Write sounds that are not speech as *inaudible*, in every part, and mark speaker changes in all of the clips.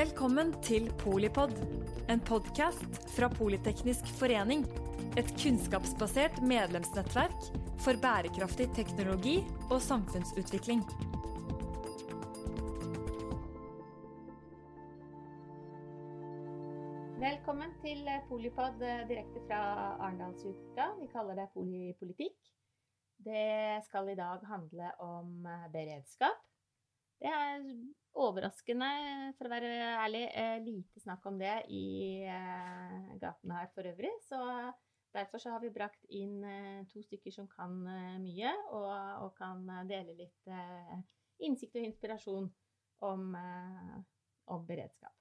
Speaker 1: Velkommen til Polipod, en podkast fra Politeknisk forening. Et kunnskapsbasert medlemsnettverk for bærekraftig teknologi og samfunnsutvikling.
Speaker 2: Velkommen til Polipod eh, direkte fra Arendalsuka. Vi kaller det Polipolitikk. Det skal i dag handle om eh, beredskap. Det er overraskende, for å være ærlig, eh, lite snakk om det i gatene her for øvrig. Så derfor så har vi brakt inn to stykker som kan mye, og, og kan dele litt innsikt og inspirasjon om, om beredskap.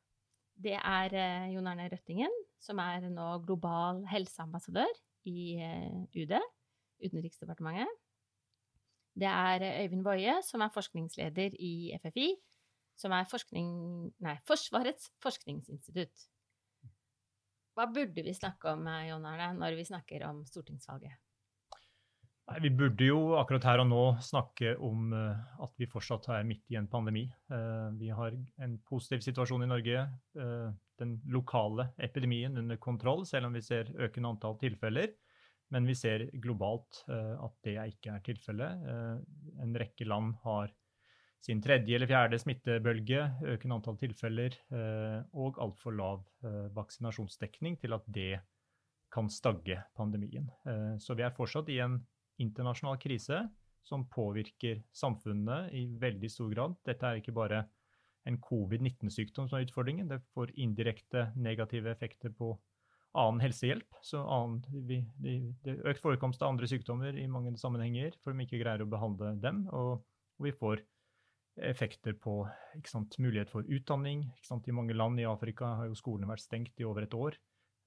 Speaker 2: Det er eh, Jon Arne Røttingen, som er nå global helseambassadør i eh, UD, Utenriksdepartementet. Det er eh, Øyvind Woie, som er forskningsleder i FFI, som er forskning, nei, Forsvarets forskningsinstitutt. Hva burde vi snakke om, Jon Arne, når vi snakker om stortingsvalget?
Speaker 3: Nei, Vi burde jo akkurat her og nå snakke om uh, at vi fortsatt er midt i en pandemi. Vi har en positiv situasjon i Norge. Den lokale epidemien under kontroll, selv om vi ser økende antall tilfeller. Men vi ser globalt at det ikke er tilfellet. en rekke land har sin tredje eller fjerde smittebølge, økende antall tilfeller og altfor lav vaksinasjonsdekning til at det kan stagge pandemien. Så vi er fortsatt i en internasjonal krise som påvirker samfunnet i veldig stor grad. Dette er ikke bare en covid-19-sykdom som er utfordringen, det får indirekte negative effekter på annen helsehjelp. Så annen, vi, de, det økt forekomst av andre sykdommer i mange sammenhenger for de ikke greier å behandle dem. Og, og vi får effekter på sant, mulighet for utdanning. I mange land i Afrika har jo skolene vært stengt i over et år.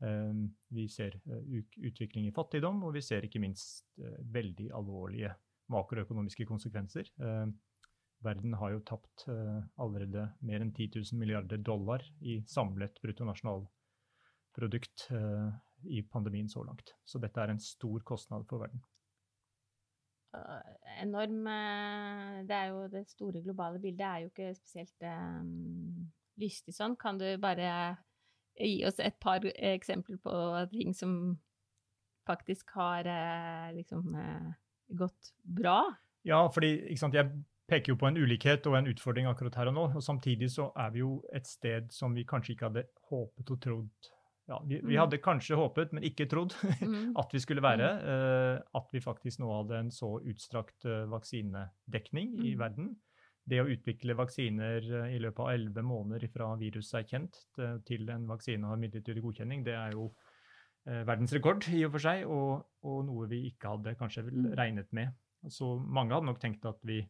Speaker 3: Ehm, vi ser eh, utvikling i fattigdom, og vi ser ikke minst eh, veldig alvorlige makroøkonomiske konsekvenser. Ehm, verden har jo tapt eh, allerede mer enn 10 000 milliarder dollar i samlet bruttonasjonalprodukt i pandemien så langt. Så dette er en stor kostnad for verden.
Speaker 2: Enorm Det er jo det store globale bildet er jo ikke spesielt um, lystig sånn. Kan du bare gi oss et par eksempler på ting som faktisk har eh, liksom eh, gått bra?
Speaker 3: Ja, fordi jeg peker jo på en ulikhet og en utfordring akkurat her og nå. Og samtidig så er vi jo et sted som vi kanskje ikke hadde håpet og trodd ja, vi, vi, mm. hadde kanskje håpet, men ikke trodd *laughs* mm. at vi skulle være. Uh, at vi faktisk nå hadde en så utstrakt uh, vaksinedekning i mm. verden det å utvikle vaksiner eh, i løpet av elleve måneder fra viruset er kjent til en vaksine har midlertidig godkjenning, det er jo eh, verdensrekord i og for seg, og, og, noe vi ikke hadde kanskje mm. regnet med. Så mange hadde nok tenkt at vi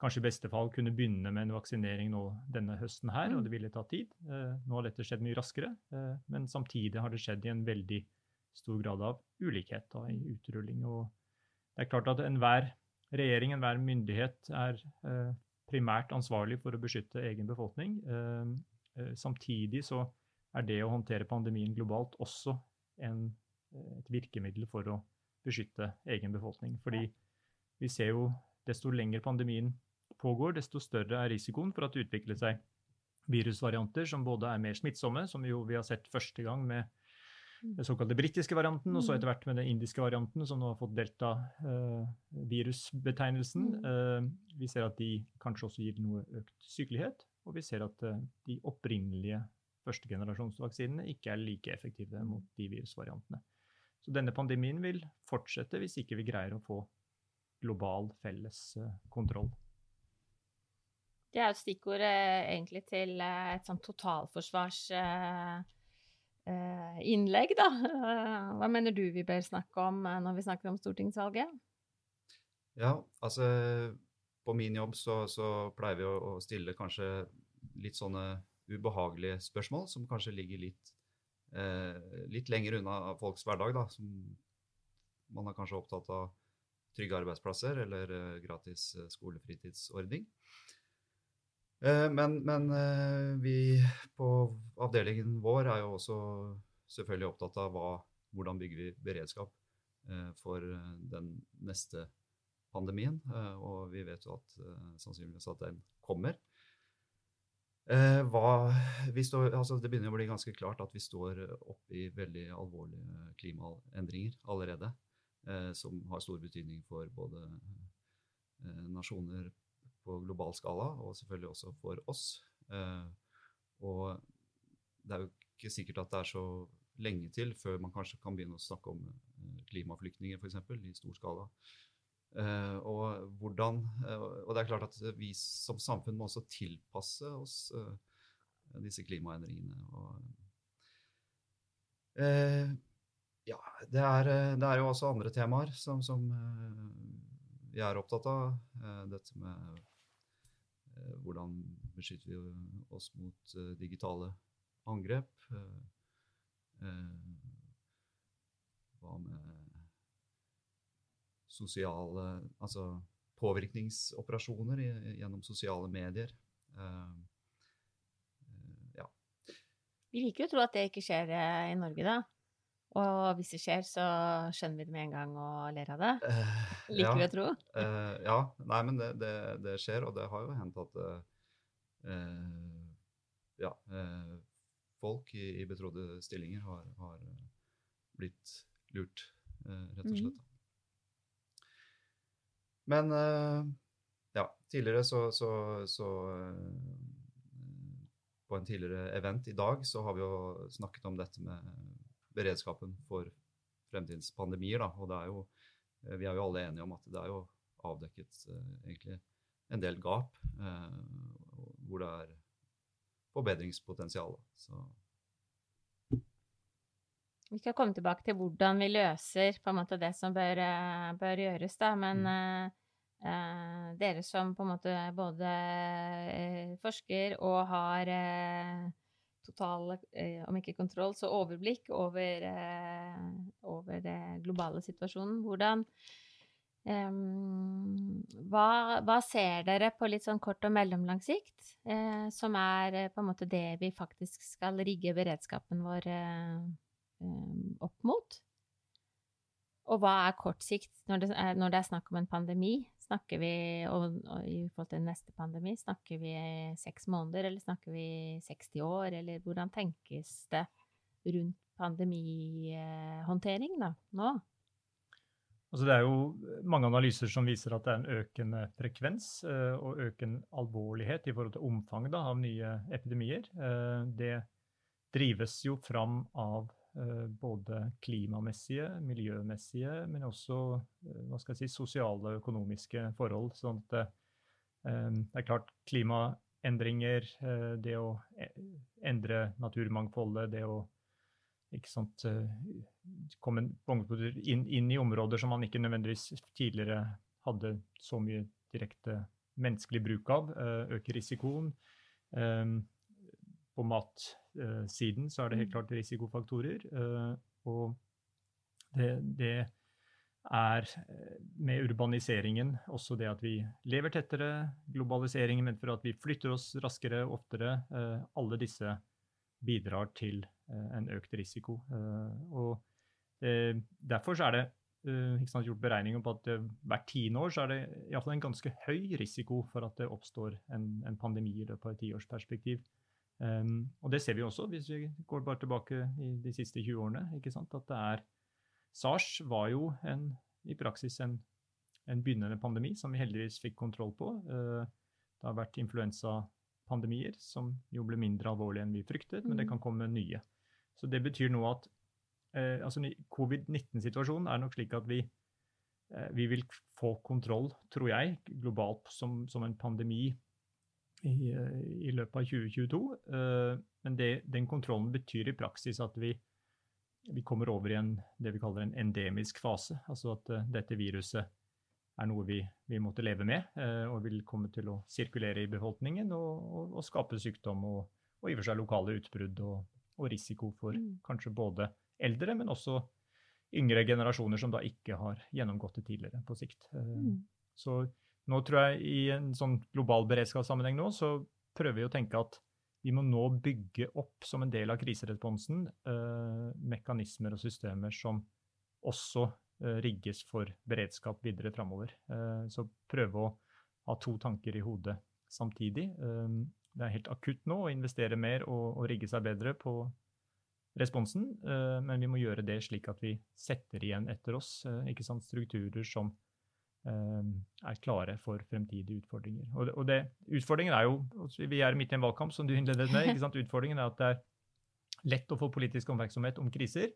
Speaker 3: kanskje i beste fall kunne begynne med en vaksinering nå denne høsten her, og mm. det ville ta tid. Eh, nå har dette skjedd mye raskere, eh, men samtidig har det skjedd i en veldig stor grad av ulikhet da, i utrulling. Og det er klart at enhver regjering, enhver myndighet er eh, primært ansvarlig for å beskytte egen befolkning. Samtidig så er det å håndtere pandemien globalt også en, et virkemiddel for å beskytte egen befolkning. Fordi vi ser jo desto lenger pandemien pågår, desto større er risikoen for at det utvikler seg virusvarianter som både er mer smittsomme, som jo vi har sett første gang med den såkalte britiske varianten, og så mm. etter hvert med den indiske varianten, som nå har fått delta-virusbetegnelsen. Uh, eh, vi ser at de kanskje også gir noe økt sykelighet, og vi ser at eh, de opprinnelige førstegenerasjonsvaksinene ikke er like effektive mot de virusvariantene. Så denne pandemien vil fortsette hvis ikke vi greier å få global felles kontroll.
Speaker 2: Det er jo et stikkord egentlig til et sånt totalforsvarsinnlegg, Eh, da. Eh, *laughs* hva mener du vi bør snakke om eh, når vi snakker om stortingsvalget?
Speaker 4: Ja, altså på min jobb så, så pleier vi å, å, stille kanskje litt sånne ubehagelige spørsmål som kanskje ligger litt, eh, litt lenger unna folks hverdag. da, som Man er kanskje opptatt av trygge arbeidsplasser eller eh, gratis skolefritidsordning. Eh, men, men, eh, vi på avdelingen vår er jo også selvfølgelig opptatt av hva, hvordan bygger vi beredskap eh, for den neste pandemien. Og vi vet jo at sannsynligvis at den kommer. Hva, står, altså det begynner å bli ganske klart at vi står oppe i veldig alvorlige klimaendringer allerede. Som har stor betydning for både nasjoner på global skala og selvfølgelig også for oss. Eh, og det er jo ikke sikkert at det er så lenge til før man kanskje kan begynne å snakke om eh, klimaflyktninger f.eks. i stor skala. Uh, og, hvordan, og det er klart at vi som samfunn må også tilpasse oss disse klimaendringene. Og, ja, det er, det er, jo også andre temaer som, som vi er opptatt av. dette med hvordan beskytter vi oss mot digitale angrep. hva med sosiale Altså påvirkningsoperasjoner gjennom sosiale medier.
Speaker 2: Ja. Vi liker jo å tro at det ikke skjer eh, i Norge, da. Og hvis det skjer, så skjønner vi det med en gang og ler av det. Uh, liker ja, vi å tro.
Speaker 4: uh, ja. Nei, men det, det, det, skjer, og det har jo hendt at ja, folk i, i, betrodde stillinger har, har blitt lurt, rett og mhm. slett. Mm. Men ja, tidligere så, så, så På en tidligere event i dag så har vi jo snakket om dette med beredskapen for fremtidens pandemier. Da. Og det er jo, eh, vi er jo alle enige om at det er jo avdekket egentlig en del gap hvor det er forbedringspotensial. Så
Speaker 2: vi skal komme tilbake til hvordan vi løser på en måte det som bør, eh, bør gjøres, da. Men mm. eh, dere som på en måte både eh, forsker og har eh, total, eh, om ikke kontroll, så overblikk over, eh, over den globale situasjonen, hvordan hva, hva, ser dere på litt sånn kort og mellomlang sikt, som er på en måte det vi faktisk skal rigge beredskapen vår um, opp mot? Og hva er kort sikt når det når det er snakk om en pandemi? Snakker vi, og, og, i forhold til neste pandemi, snakker vi seks måneder, eller snakker vi 60 år, eller hvordan tenkes det rundt pandemihåndtering da, nå?
Speaker 3: Altså det er jo mange analyser som viser at det er en økende frekvens uh, og økende alvorlighet i forhold til omfanget av nye epidemier. Uh, det drives jo fram av Eh, både klimamessige, miljømessige, men også eh, hva skal jeg si, sosiale og økonomiske forhold. Sånn at eh, det er klart klimaendringer, det å endre naturmangfoldet, det å ikke sant, komme inn, inn, i områder som man ikke nødvendigvis tidligere hadde så mye direkte menneskelig bruk av, øker risikoen. På mat Eh, så er det helt mm. klart risikofaktorer. Eh, og det, det er eh, med urbaniseringen også det at vi lever tettere, globaliseringen medfører at vi flytter oss raskere, oftere. Alle disse bidrar til en økt risiko. Og derfor er det sant, gjort beregninger på at hvert tiende år så er det iallfall en ganske høy risiko for at det oppstår en, en pandemi i løpet av et tiårsperspektiv. Um, og det ser vi også hvis vi går bare tilbake i de siste 20 årene. ikke sant, at det er SARS var jo en, i praksis en, en, begynnende pandemi som vi heldigvis fikk kontroll på. Uh, det har vært influensapandemier som jo ble mindre alvorlige enn vi fryktet, mm. men det mm. kan komme nye. Så det betyr nå at uh, altså Covid-19-situasjonen er nok slik at vi, uh, vi vil få kontroll, tror jeg, globalt som, som en pandemi i, i løpet av 2022. Eh, men det, den kontrollen betyr i praksis at vi, vi kommer over i en, det vi kaller en endemisk fase. Altså at uh, dette viruset er noe vi, vi måtte leve med, og vil komme til å sirkulere i befolkningen og, og, og skape sykdom og, og, i og for seg lokale utbrudd og, og risiko for mm. kanskje både eldre, men også yngre generasjoner som da ikke har gjennomgått det tidligere på sikt. Mm. Så nå tror jeg i en sånn global beredskapssammenheng nå, så prøver vi å tenke at vi må nå bygge opp som en del av kriseresponsen eh, mekanismer og systemer som også eh, rigges for beredskap videre framover. Eh, så prøve å ha to tanker i hodet samtidig. Eh, det er helt akutt nå å investere mer og, og rigge seg bedre på responsen, eh, men vi må gjøre det slik at vi setter igjen etter oss eh, ikke sant, strukturer som er klare for fremtidige utfordringer. Og, det, og det, utfordringen er jo altså, Vi er midt i en valgkamp, som du innledet med. ikke sant, *laughs* Utfordringen er at det er lett å få politisk oppmerksomhet om kriser.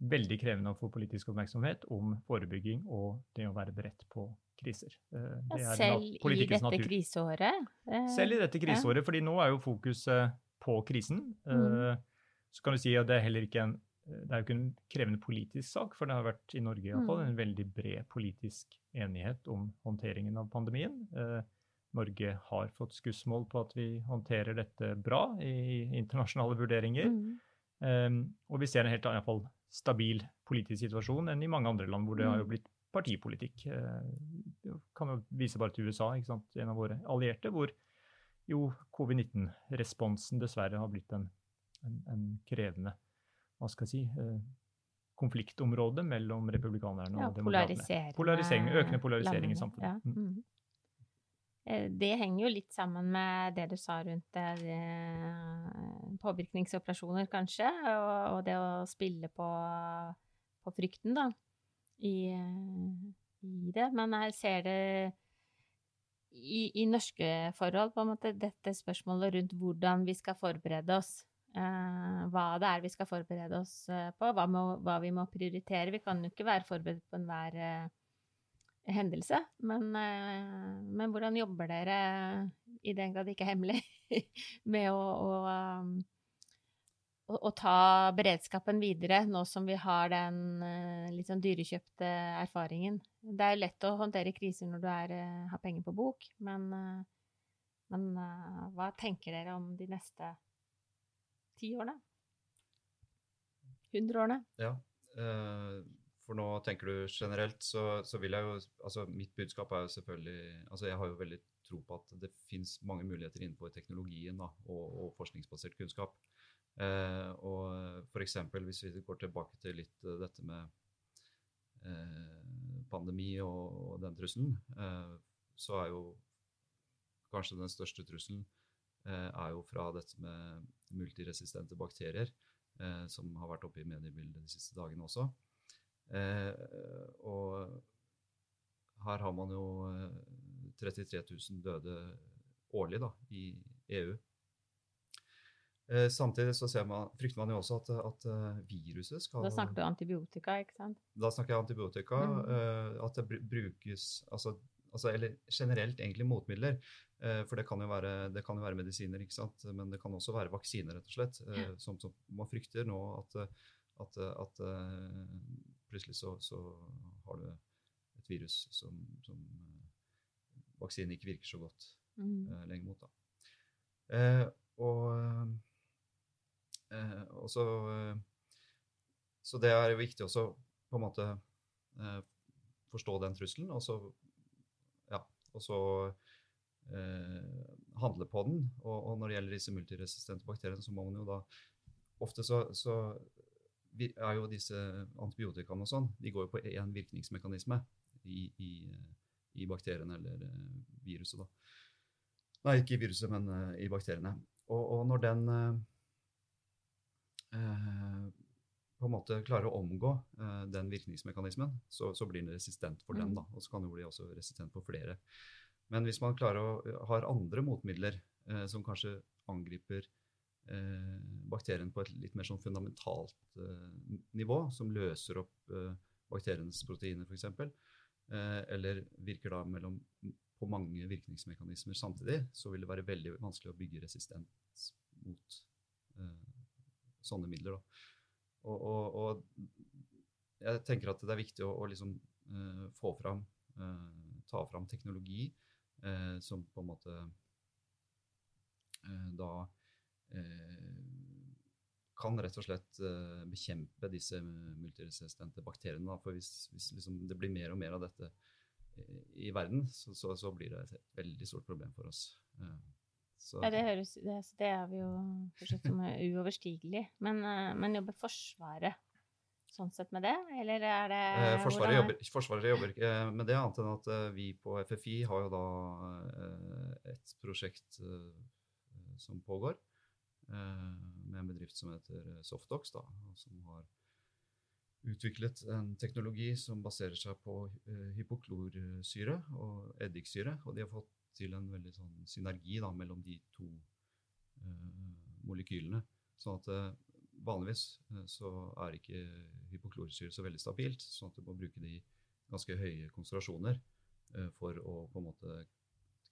Speaker 3: Veldig krevende å få politisk oppmerksomhet om forebygging og det å være beredt på kriser.
Speaker 2: Det ja, selv i dette natur. kriseåret?
Speaker 3: Selv i dette kriseåret, ja. fordi nå er jo fokuset på krisen. Mm. Så kan du si at det er heller ikke en det er jo ikke en krevende politisk sak, for det har vært i Norge i hvert fall, mm. en veldig bred politisk enighet om håndteringen av pandemien. Eh, Norge har fått skussmål på at vi håndterer dette bra i internasjonale vurderinger. Mm. Eh, og vi ser en helt fall, stabil politisk situasjon enn i mange andre land, hvor det har jo mm. blitt partipolitikk. Eh, kan jo vise bare til USA, en av våre allierte, hvor jo covid-19-responsen dessverre har blitt en en, en krevende hva skal jeg si, eh, konfliktområde mellom republikanerne
Speaker 2: ja, og demokratene.
Speaker 3: Polarisering, økende polarisering landene, i samfunnet. Ja. Mm. mm.
Speaker 2: Eh, det henger jo litt sammen med det du sa rundt det, påvirkningsoperasjoner, kanskje, og, og, det å spille på, på frykten, da, i, i, det. Men jeg ser det i, i norske forhold, på en måte, dette spørsmålet rundt hvordan vi skal forberede oss eh, hva det er vi skal forberede oss eh, på, hva, må, hva, vi må prioritere. Vi kan jo ikke være forberedt på enhver eh, hendelse, men, eh, men, hvordan jobber dere, i den grad det ikke er hemmelig, *laughs* med å, å, å, ta beredskapen videre, nå som vi har den litt sånn dyrekjøpte erfaringen? Det er jo lett å håndtere kriser når du er, har penger på bok, men, men hva tenker dere om de neste tiårene? Hundreårene?
Speaker 4: Ja. Eh, for nå tenker du generelt, så, så, vil jeg jo Altså, mitt budskap er jo selvfølgelig Altså, jeg har jo veldig tro på at det fins mange muligheter innenfor teknologien da, og, og, forskningsbasert kunnskap. Eh, og f.eks. hvis vi går tilbake til litt uh, dette med eh, pandemi og, og, den trusselen, eh, så er jo kanskje den største trusselen Eh, er jo fra dette med multiresistente bakterier, eh, som har vært oppe i mediebildet de siste dagene også. Eh, og her har man jo 33 000 døde årlig da, i EU. samtidig så man, frykter man jo også at, at, viruset skal
Speaker 2: Da snakker du antibiotika, ikke sant?
Speaker 4: Da snakker jeg antibiotika. Mm. at det brukes altså, altså, Eller generelt egentlig motmidler. Eh, for det kan, jo være, det kan jo være medisiner, ikke sant? men det kan også være vaksiner, rett og slett. Ja. som, som man frykter nå at, at, at eh, plutselig så, så, har du et virus som, som vaksinen ikke virker så godt mm. lenger mot. Da. Eh, og, eh, og så, så, det er jo viktig også på en måte eh, forstå den trusselen, og så, ja, og så eh, handle på den. Og, og, når det gjelder disse multiresistente bakteriene, så må man jo da Ofte så, så er jo disse antibiotikaene og sånn, de går jo på én virkningsmekanisme i, i, i bakteriene eller uh, viruset, da. Nei, ikke i viruset, men uh, i bakteriene. Og, og når den uh, på en måte klarer å omgå den virkningsmekanismen, så, så, blir den resistent for den. Mm. da, Og så kan den bli også resistent på flere. Men hvis man klarer å har andre motmidler eh, som kanskje angriper eh, bakterien på et litt mer sånn fundamentalt eh, nivå, som løser opp eh, bakterienes proteiner f.eks., eh, eller virker da mellom, på mange virkningsmekanismer samtidig, så vil det være veldig vanskelig å bygge resistens mot eh, sånne midler. Og, og, og, jeg tenker at det er viktig å, å liksom, eh, få fram, ta fram teknologi eh, som på en måte eh, da eh, kan rett og slett eh, bekjempe disse multiresistente bakteriene. Da. For hvis, hvis liksom det blir mer og mer av dette i verden, så, så, så, blir det et veldig stort problem for oss.
Speaker 2: Så. Ja, det, høres, det, det er vi jo fortsatt som uoverstigelig. Men, men jobber Forsvaret sånn sett med det, eller er det
Speaker 4: eh, Forsvaret, jobber, Forsvaret jobber ikke eh, med det, annet enn at eh, vi på FFI har jo da et prosjekt som pågår. med en bedrift som heter Softox, da, som har utviklet en teknologi som baserer seg på hypoklorsyre og eddiksyre. Og de har fått til en veldig sånn synergi da, mellom de to molekylene. Sånn at vanligvis så er ikke hypoklorsyre så veldig stabilt, sånn at du må bruke det i ganske høye konsentrasjoner for å på en måte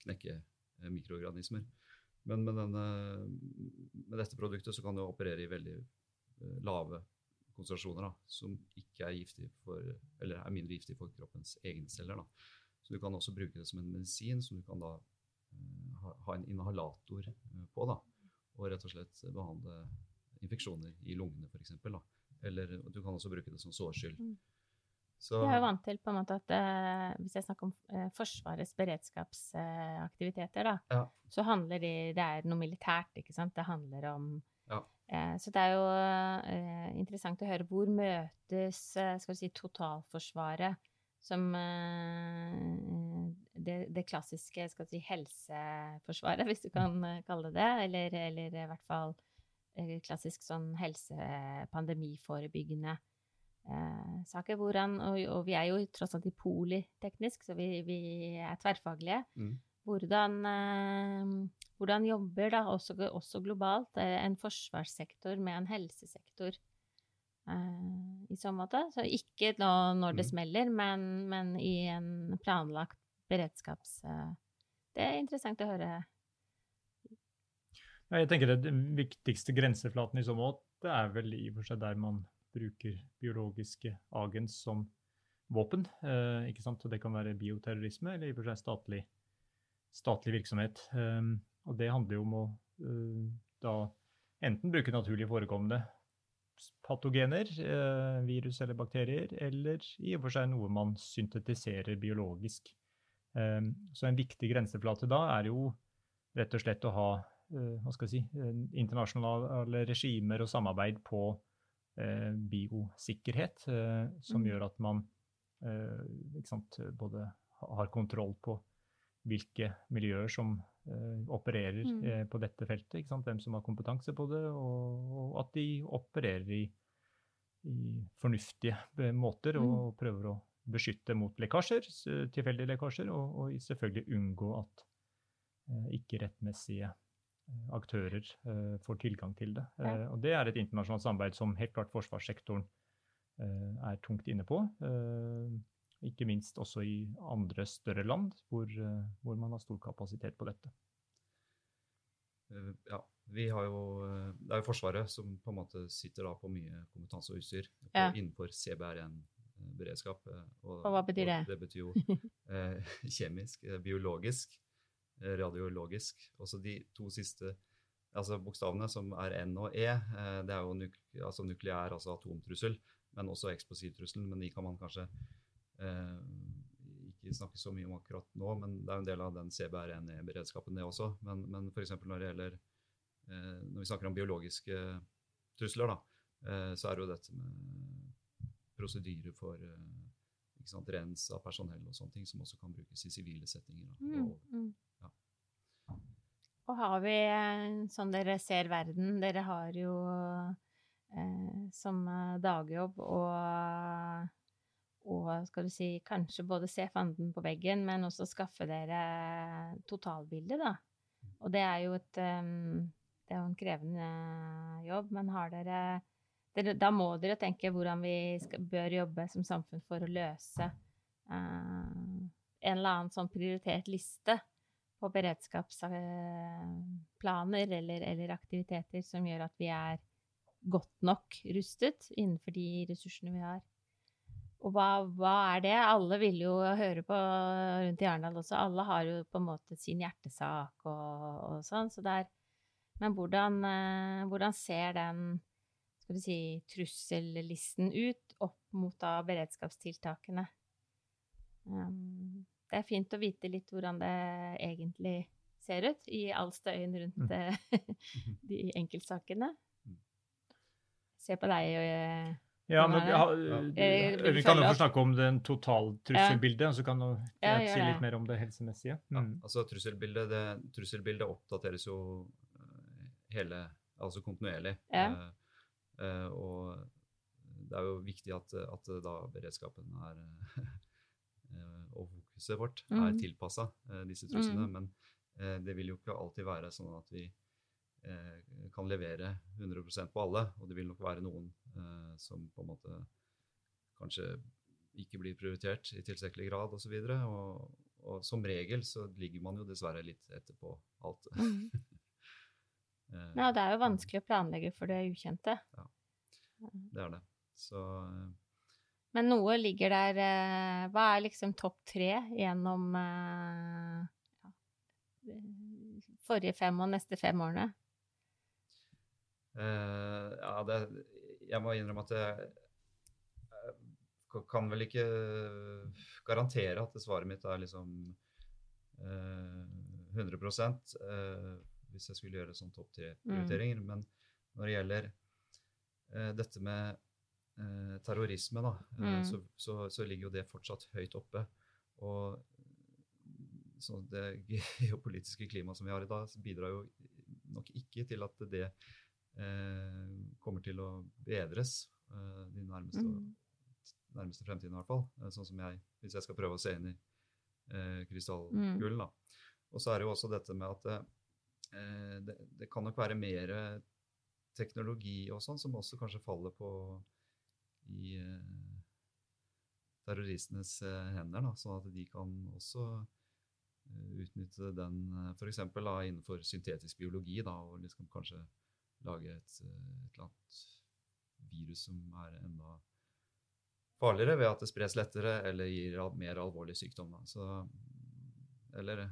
Speaker 4: knekke eh, mikroorganismer. Men med, denne, med, dette produktet så kan du operere i veldig eh, lave konsentrasjoner da, som ikke er giftig for, eller er mindre giftig for kroppens egne celler. Da. Så du kan også bruke det som en medisin som du kan da ha, en inhalator på. Da, og rett og slett behandle infeksjoner i lungene, f.eks. Eller du kan også bruke det som sårskyld. Mm.
Speaker 2: Så... Jeg er vant til på en måte at eh, hvis jeg snakker om eh, Forsvarets beredskapsaktiviteter, da, ja. så handler det Det er noe militært, ikke sant? Det handler om ja. eh, Så det er jo eh, interessant å høre hvor møtes eh, skal vi si, totalforsvaret som eh, det, det, klassiske skal vi si, helseforsvaret, *laughs* hvis du kan kalle det det, eller, eller i hvert fall klassisk sånn helsepandemiforebyggende eh, saker. Hvordan, og, og, vi er jo tross alt i politeknisk, så vi, vi er tverrfaglige. Mm. Hvordan, eh, hvordan, jobber da, også, også, globalt, eh, en forsvarssektor med en helsesektor eh, i så måte? Så ikke nå når det mm. smeller, men, men, i en planlagt beredskaps... Eh, det er interessant å høre.
Speaker 3: Jeg tenker Den viktigste grenseflaten i så måte er vel i og for seg der man bruker biologiske agens som våpen. Eh, ikke sant? Og det kan være bioterrorisme eller i og for seg statlig, statlig virksomhet. Eh, og det handler jo om å eh, da enten bruke naturlig forekommende patogener, eh, virus eller bakterier, eller i og for seg noe man syntetiserer biologisk. Eh, så en viktig grenseflate da er jo rett og slett å ha hva skal jeg si, internasjonale regimer og samarbeid på Eh, biosikkerhet, eh, som mm. gjør at man eh, sant, både har kontroll på hvilke miljøer som opererer mm. på dette feltet, hvem som har kompetanse på det, og, og at de opererer i, i fornuftige måter og, og, mm. prøver å beskytte mot lekkasjer, tilfeldige lekkasjer, og, og, selvfølgelig unngå at ikke rettmessige Eh, aktører uh, får tilgang til det. Ja. Uh, og det er et internasjonalt samarbeid som helt klart forsvarssektoren uh, er tungt inne på. ikke minst også i andre større land hvor, hvor, man har stor kapasitet på dette.
Speaker 4: Ja, vi har jo, Det er jo Forsvaret som på en måte sitter da på mye kompetanse og utstyr ja. innenfor CBRN-beredskap.
Speaker 2: Og, og, hva betyr det?
Speaker 4: Og det betyr jo *laughs* kjemisk, biologisk radiologisk. Også de to siste altså bokstavene, som er N og E, eh, det er jo nuk altså nukleær, altså atomtrussel, men også eksplosivtrusselen. Men de kan man kanskje eh, ikke snakke så mye om akkurat nå, men det er jo en del av den CBRNE-beredskapen, det også. Men, men f.eks. når det gjelder eh, Når vi snakker om biologiske trusler, da, eh, så er det jo dette med prosedyrer for eh, sant, rens av personell og sånne ting, som også kan brukes i sivile settinger. Da, mm, og, ja.
Speaker 2: Og har vi, sånn dere ser verden, dere har jo eh, som eh, dagjobb og, og skal du si, kanskje både se fanden på veggen, men også skaffe dere totalbildet, da. Og det er jo et um, Det er jo en krevende jobb, men har dere, dere Da må dere tenke hvordan vi skal, bør jobbe som samfunn for å løse uh, en eller annen sånn prioritert liste på beredskapsplaner eller, eller, aktiviteter som gjør at vi er godt nok rustet innenfor de ressursene vi har. Og hva, hva, er det? Alle vil jo høre på rundt i Arendal også. Alle har jo på en måte sin hjertesak og, og sånn. Så. Men hvordan, eh, hvordan, ser den skal vi si, trussellisten ut opp mot da beredskapstiltakene? Um, det er fint å vite litt hvordan det egentlig ser ut i all støyen rundt mm. Eh, *laughs* de enkeltsakene. Mm. Se på deg.
Speaker 3: og ja, men ja, Vi kan jo få snakke om den totaltrusselbildet, og så kan du ja, si litt mer om det helsemessige.
Speaker 4: Mm. Ja, altså Trusselbildet, det, trusselbildet oppdateres jo hele, altså kontinuerlig.
Speaker 2: Ja.
Speaker 4: Eh, eh, og det er jo viktig at, at da beredskapen er *laughs* eh, og fokuset vårt er
Speaker 2: Mm.
Speaker 4: tilpassa disse truslene.
Speaker 2: Mm.
Speaker 4: Men eh, det vil jo ikke alltid være sånn at vi eh, kan levere 100% på alle. Og det vil nok være noen eh, som på en måte kanskje ikke blir prioritert i tilstrekkelig grad osv. Og, og som regel så ligger man jo dessverre litt etterpå alt.
Speaker 2: Mm. *laughs*
Speaker 4: Eh,
Speaker 2: Ja, det er jo vanskelig å planlegge for det ukjente.
Speaker 4: Ja, Det er det. Så eh,
Speaker 2: Men noe ligger der eh, Hva er liksom topp tre gjennom ja, forrige fem og neste fem årene?
Speaker 4: Ja, det, jeg må innrømme at jeg, jeg kan vel ikke garantere at svaret mitt er liksom eh, 100 eh, hvis jeg skulle gjøre sånn topp tre-prioriteringer. Men når det gjelder eh, dette med eh, terrorisme, da, eh,
Speaker 2: Mm.
Speaker 4: så, så, så ligger jo det fortsatt høyt oppe. Og så det *laughs* geopolitiske klimaet som vi har i dag, bidrar jo nok ikke til at det eh, kommer til å bedres eh, de nærmeste,
Speaker 2: Mm.
Speaker 4: nærmeste fremtiden i hvert fall. Sånn som jeg, hvis jeg skal prøve å se inn i eh, krystallkulen. da. Og så er det jo også dette med at det, det kan nok være mer teknologi og sånn som også kanskje faller på i eh, terroristenes eh, hender, da, sånn at de kan også eh, utnytte den f.eks. innenfor syntetisk biologi, da, og liksom kanskje lage et, eh, et eller annet virus som er enda farligere ved at det spres lettere eller gir mer alvorlig sykdom. Da. Så, eller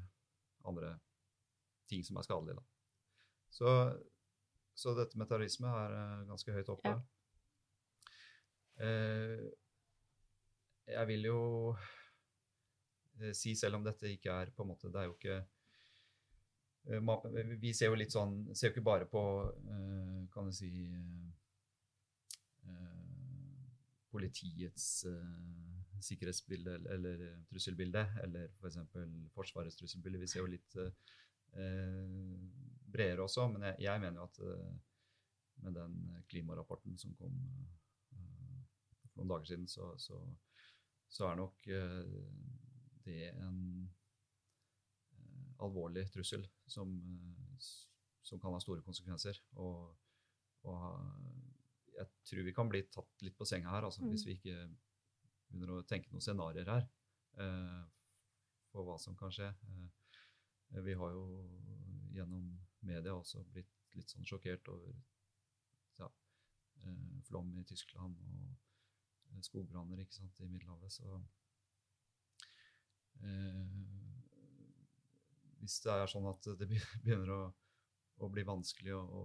Speaker 4: andre ting som er skadelige. Da. Så, så dette med terrorisme er eh, ganske høyt oppe.
Speaker 2: Ja.
Speaker 4: Eh, jeg vil jo eh, si, selv om dette ikke er på en måte Det er jo ikke eh, Vi ser jo litt sånn Ser jo ikke bare på, kan du si Politiets sikkerhetsbilde eller, eller trusselbilde, eller f.eks. Forsvarets trusselbilde. Vi ser jo litt bredere også, men jeg, jeg mener jo at eh, med den klimarapporten som kom eh, for noen dager siden, så, så, så er nok eh, det en eh, alvorlig trussel som, eh, som kan ha store konsekvenser. Og, og jeg tror vi kan bli tatt litt på senga her, altså,
Speaker 2: Mm.
Speaker 4: hvis vi ikke begynner å tenke noen scenarioer her eh, for hva som kan skje. Eh, vi har jo gjennom media også blitt litt sånn sjokkert over ja, eh, flom i Tyskland og eh, skogbranner ikke sant, i Middelhavet. Så eh, hvis det er sånn at det begynner å, å bli vanskelig å, å,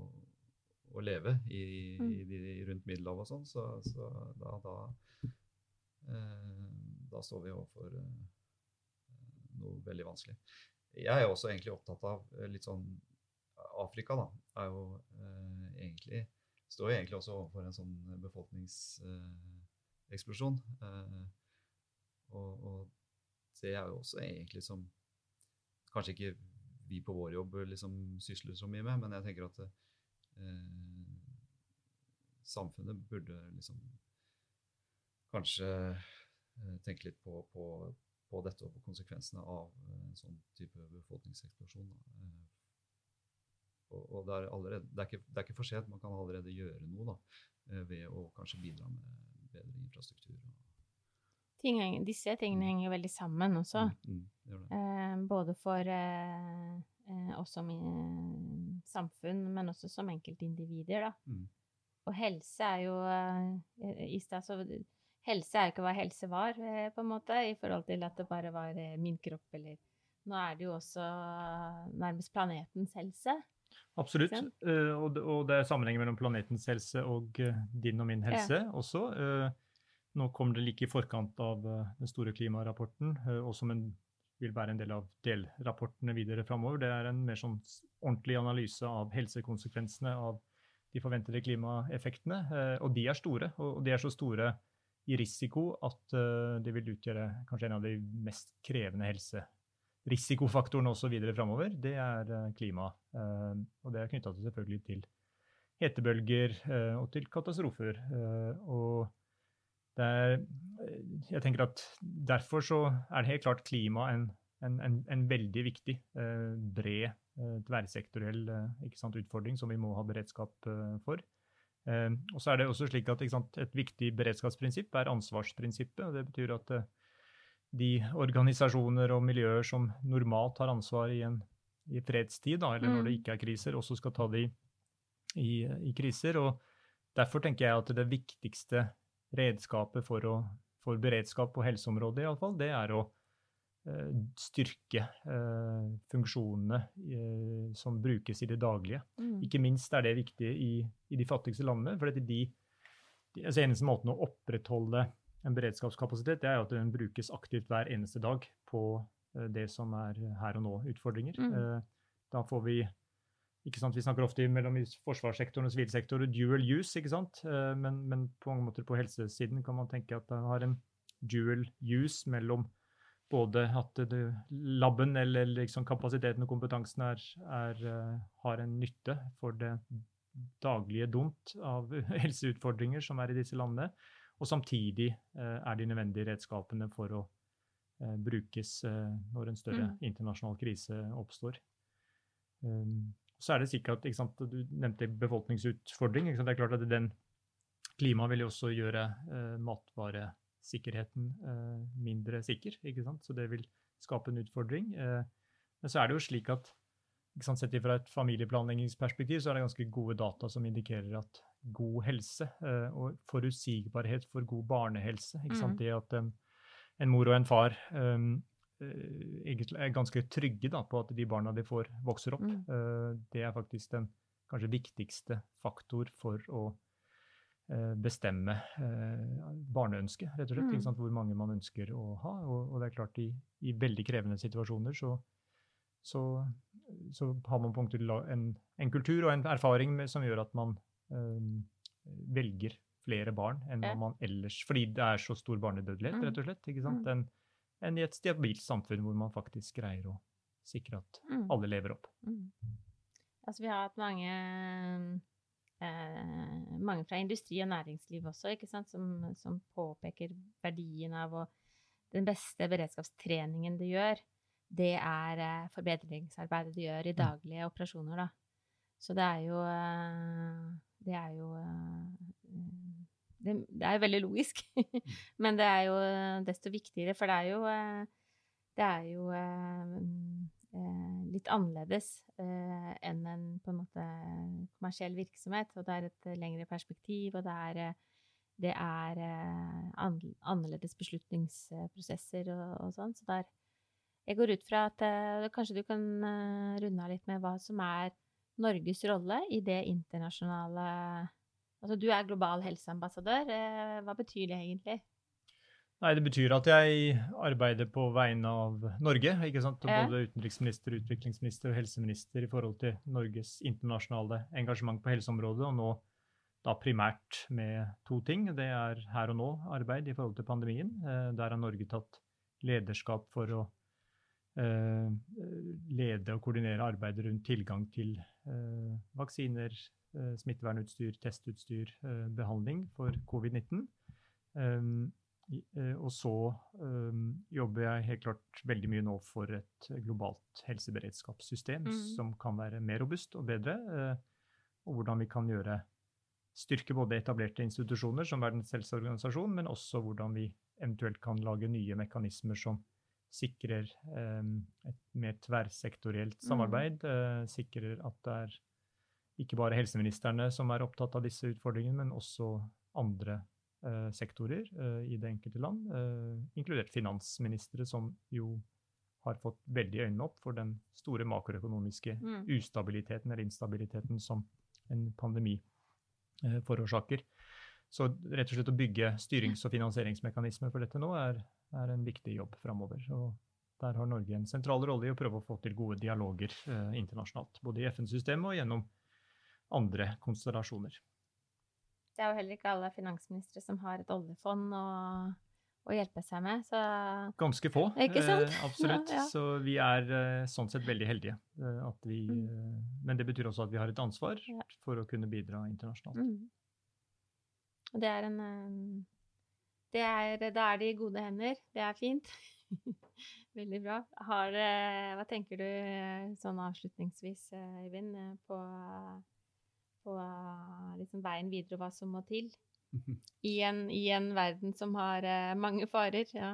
Speaker 4: å leve i, i de rundt Middelhavet og sånn, så, så da, da, eh, da står vi overfor eh, noe veldig vanskelig. Jeg er også egentlig opptatt av eh, litt sånn Afrika, da, er jo eh, egentlig Står jo egentlig også overfor en sånn befolkningseksplosjon. Eh, og, og det er jo også egentlig som Kanskje ikke vi på vår jobb liksom sysler så mye med, men jeg tenker at eh, samfunnet burde liksom kanskje eh, tenke litt på, på, på dette og på konsekvensene av en sånn type befolkningseksplosjon. Eh, Og, og det, er allerede, det, er ikke, det er ikke for sent, man kan allerede gjøre noe da, eh, ved å kanskje bidra med bedre infrastruktur.
Speaker 2: Ting, disse tingene henger veldig sammen også.
Speaker 4: Mm, mm.
Speaker 2: Eh, både for eh, eh, oss som eh, samfunn, men også som enkeltindivider, da.
Speaker 4: Mm.
Speaker 2: Og helse er jo eh, I stad så Helse er jo ikke hva helse var, eh, på en måte, i forhold til at det bare var eh, min kropp, eller Nå er det jo også nærmest planetens helse.
Speaker 3: Absolutt. Eh, og, det, er sammenhengen mellom planetens helse og eh, din og min helse også. Eh, nå kommer det like i forkant av eh, den store klimarapporten, eh, og som en, vil være en del av delrapportene videre framover. Det er en mer sånn ordentlig analyse av helsekonsekvensene av de forventede klimaeffektene. eh, og de er store, og de er så store i risiko at eh, det vil utgjøre kanskje en av de mest krevende helserisikofaktorene osv. framover, det er eh, klima. Eh, og det er knytta selvfølgelig til hetebølger og til katastrofer. og er, jeg tenker at Derfor så er det helt klart klima en, en, en, en veldig viktig, bred, tverrsektoriell sant, utfordring som vi må ha beredskap for. Og så er det også slik at sant, Et viktig beredskapsprinsipp er ansvarsprinsippet. Det betyr at de organisasjoner og miljøer som normalt har ansvar i, en, i fredstid, da, eller når det mm. ikke er kriser, også skal ta det i, i, i, kriser. og Derfor tenker jeg at det viktigste redskapet for, å, for beredskap på helseområdet, i alle fall, det er å eh, styrke eh, funksjonene eh, som brukes i det daglige. Mm. Ikke minst er det viktig i, i de fattigste landene. for de, de, altså eneste måten å opprettholde en beredskapskapasitet, det er jo at den brukes aktivt hver eneste dag på eh, det som er her og nå-utfordringer. Mm. Eh, da får vi ikke sant, Vi snakker ofte mellom forsvarssektoren og sivilsektoren dual use, ikke sant? Eh, men, men, på mange måter på helsesiden kan man tenke at den har en dual use mellom både at det, laben eller liksom kapasiteten og kompetansen er, er, har en nytte for det daglige dumt av *laughs* helseutfordringer som er i disse landene, og samtidig eh, er de nødvendige redskapene for å eh, brukes eh, når en større mm. internasjonal krise oppstår. Um, så er det sikkert at Du nevnte befolkningsutfordring. Det er klart at den Klimaet vil jo også gjøre matvaresikkerheten mindre sikker. ikke sant? Så det vil skape en utfordring. men så er det jo slik at Sett fra et familieplanleggingsperspektiv så er det ganske gode data som indikerer at god helse eh, og forutsigbarhet for god barnehelse mm. Det at en, en, mor og en far um, er ganske trygge da, på at de barna de får, vokser opp. Mm. Det er faktisk den kanskje viktigste faktor for å bestemme uh, barneønsket, rett og slett. Mm. Hvor mange man ønsker å ha. Og, og det er klart, i, i veldig krevende situasjoner så, så så har man på en, en, kultur og en erfaring med, som gjør at man um, velger flere barn enn ja. man ellers Fordi det er så stor barnedødelighet, rett og slett. ikke sant? Mm. Enn en i et stabilt samfunn hvor man faktisk greier å sikre at mm. alle lever opp. Mm.
Speaker 2: Altså, vi har hatt mange eh, mange fra industri og næringsliv også, ikke sant, som, som påpeker verdien av og den beste beredskapstreningen du gjør det er eh, forbedringsarbeidet du gjør i daglige operasjoner, da. Så det er jo eh, Det er jo eh, det, det er jo veldig logisk, mm. *laughs* men det er jo desto viktigere, for det er jo Det er jo litt annerledes enn en en kommersiell virksomhet, og det er et lengre perspektiv, og det er det er annerledes beslutningsprosesser og, og sånn. Så det er, jeg går ut fra at kanskje du kan runde av litt med hva som er Norges rolle i det internasjonale Altså, du er global helseambassadør. Hva betyr det egentlig?
Speaker 3: Nei, Det betyr at jeg arbeider på vegne av Norge. ikke sant? Både utenriksminister, utviklingsminister og helseminister i forhold til Norges internasjonale engasjement på helseområdet. Og nå da primært med to ting. Det er her og nå-arbeid i forhold til pandemien. Der har Norge tatt lederskap for å Eh, lede og koordinere arbeidet rundt tilgang til eh, vaksiner, eh, smittevernutstyr, testutstyr, behandling for covid-19. Og så jobber jeg helt klart veldig mye nå for et globalt helseberedskapssystem mm. som kan være mer robust og bedre, og hvordan vi kan gjøre styrke både etablerte institusjoner som Verdens helseorganisasjon, men også hvordan vi eventuelt kan lage nye mekanismer som sikrer um, et mer tverrsektorielt mm. samarbeid. Uh, sikrer at det er ikke bare helseministrene som er opptatt av disse utfordringene, men også andre sektorer uh, i det enkelte land, inkludert finansministre, som jo har fått veldig øynene opp for den store makroøkonomiske mm. ustabiliteten eller instabiliteten som en pandemi forårsaker. Så rett og slett å bygge styrings- og finansieringsmekanismer for dette nå er er en viktig jobb framover. Og der har Norge en sentral rolle i å prøve å få til gode dialoger eh, internasjonalt. Både i FN-systemet og gjennom andre konstellasjoner.
Speaker 2: Det er jo heller ikke alle finansministre som har et oljefond å, å hjelpe seg med. Så
Speaker 3: Ganske få, eh, *laughs* absolutt.
Speaker 2: Ja, ja.
Speaker 3: Så vi er eh, sånn sett veldig heldige. eh, vi,
Speaker 2: Mm.
Speaker 3: eh, men det betyr også at vi har et ansvar
Speaker 2: Ja.
Speaker 3: for å kunne bidra internasjonalt.
Speaker 2: mm. Og det er en det er, Da er det i gode hender. Det er fint. *laughs* Veldig bra. Har, hva tenker du sånn avslutningsvis, Eivind, på, på eh, liksom veien videre og hva som må til? I en, I en verden som har eh, mange farer. Ja.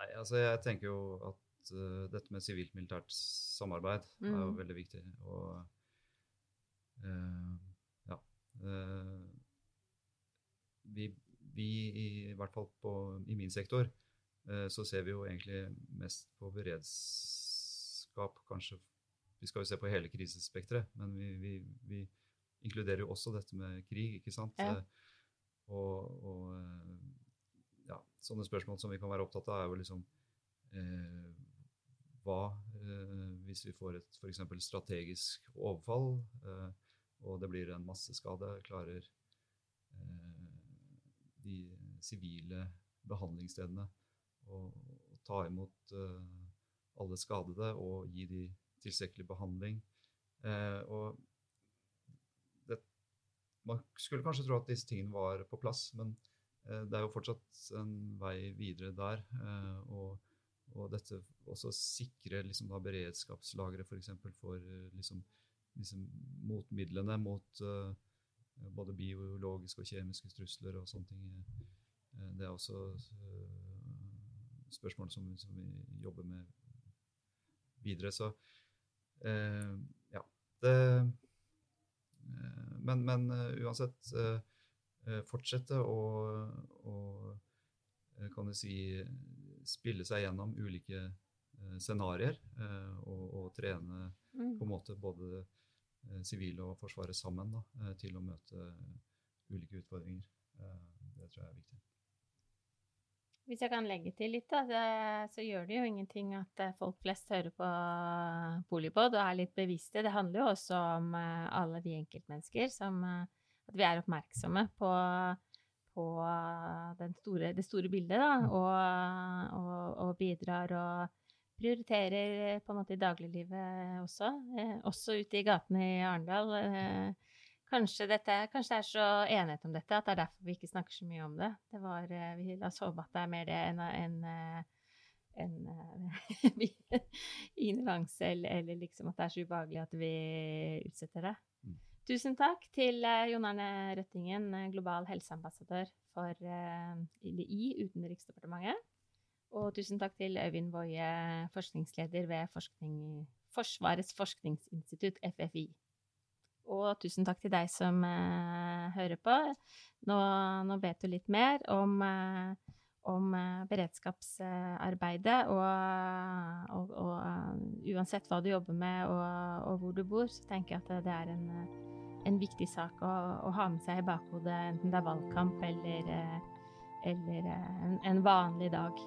Speaker 4: Nei, altså jeg tenker jo at uh, dette med sivilt-militært samarbeid er jo
Speaker 2: Mm.
Speaker 4: veldig viktig. Og uh, ja eh, vi, vi i, i hvert fall på, i min sektor så ser vi jo egentlig mest på beredskap, kanskje. Vi skal jo se på hele krisespekteret, men vi, vi, vi inkluderer jo også dette med krig, ikke sant?
Speaker 2: Ja.
Speaker 4: Eh, Og, og eh, ja, sånne spørsmål som vi kan være opptatt av, er jo liksom eh, hva eh, hvis vi får et f.eks. strategisk overfall, eh, og det blir en masseskade? Klarer eh, de sivile behandlingsstedene å, ta imot alle skadede og gi de tilstrekkelig behandling? Eh, og det, man skulle kanskje tro at disse tingene var på plass, men eh, det er jo fortsatt en vei videre der. eh, og, og dette også sikre liksom, da, beredskapslagre. For, for liksom, liksom, motmidlene mot eh, både biologiske og kjemiske trusler og sånne ting. eh, det er også eh, spørsmål som, vi jobber med videre. Så eh, ja. Det, eh, men, men eh, uansett eh, eh, fortsette å, å eh, kan du si, spille seg gjennom ulike eh, scenarioer eh, og, og trene
Speaker 2: Mm.
Speaker 4: på en måte både eh, sivile og Forsvaret sammen da, eh, til å møte ulike utfordringer. Eh, det tror jeg er viktig.
Speaker 2: Hvis jeg kan legge til litt, da, så gjør det jo ingenting at eh, folk flest hører på Polipod og er litt bevisste. Det handler jo også om eh, alle vi enkeltmennesker som eh, At vi er oppmerksomme på, på den store, det store bildet, da, og, og, og bidrar og prioriterer på en måte i dagliglivet også. Eh, også ute i gatene i Arendal. Eh, Kanskje, dette, kanskje det er så enighet om dette at det er derfor vi ikke snakker så mye om det. det var, eh, vi, la oss håpe at det er mer det enn en, en, en *laughs* ignoranse, eller, eller liksom at det er så ubehagelig at vi utsetter det.
Speaker 4: Mm.
Speaker 2: Tusen takk til eh, Jon Arne Røttingen, eh, global helseambassadør for eh, i Utenriksdepartementet. Og tusen takk til Øyvind Woie, forskningsleder ved forskning, Forsvarets forskningsinstitutt, FFI. Og tusen takk til deg som eh, hører på. Nå, nå vet du litt mer om, eh, om eh, beredskapsarbeidet. Og, og, og eh, uansett hva du jobber med og, og hvor du bor, så tenker jeg at det er en, en viktig sak å, å ha med seg i bakhodet, enten det er valgkamp eller, eh, eller en, en vanlig dag.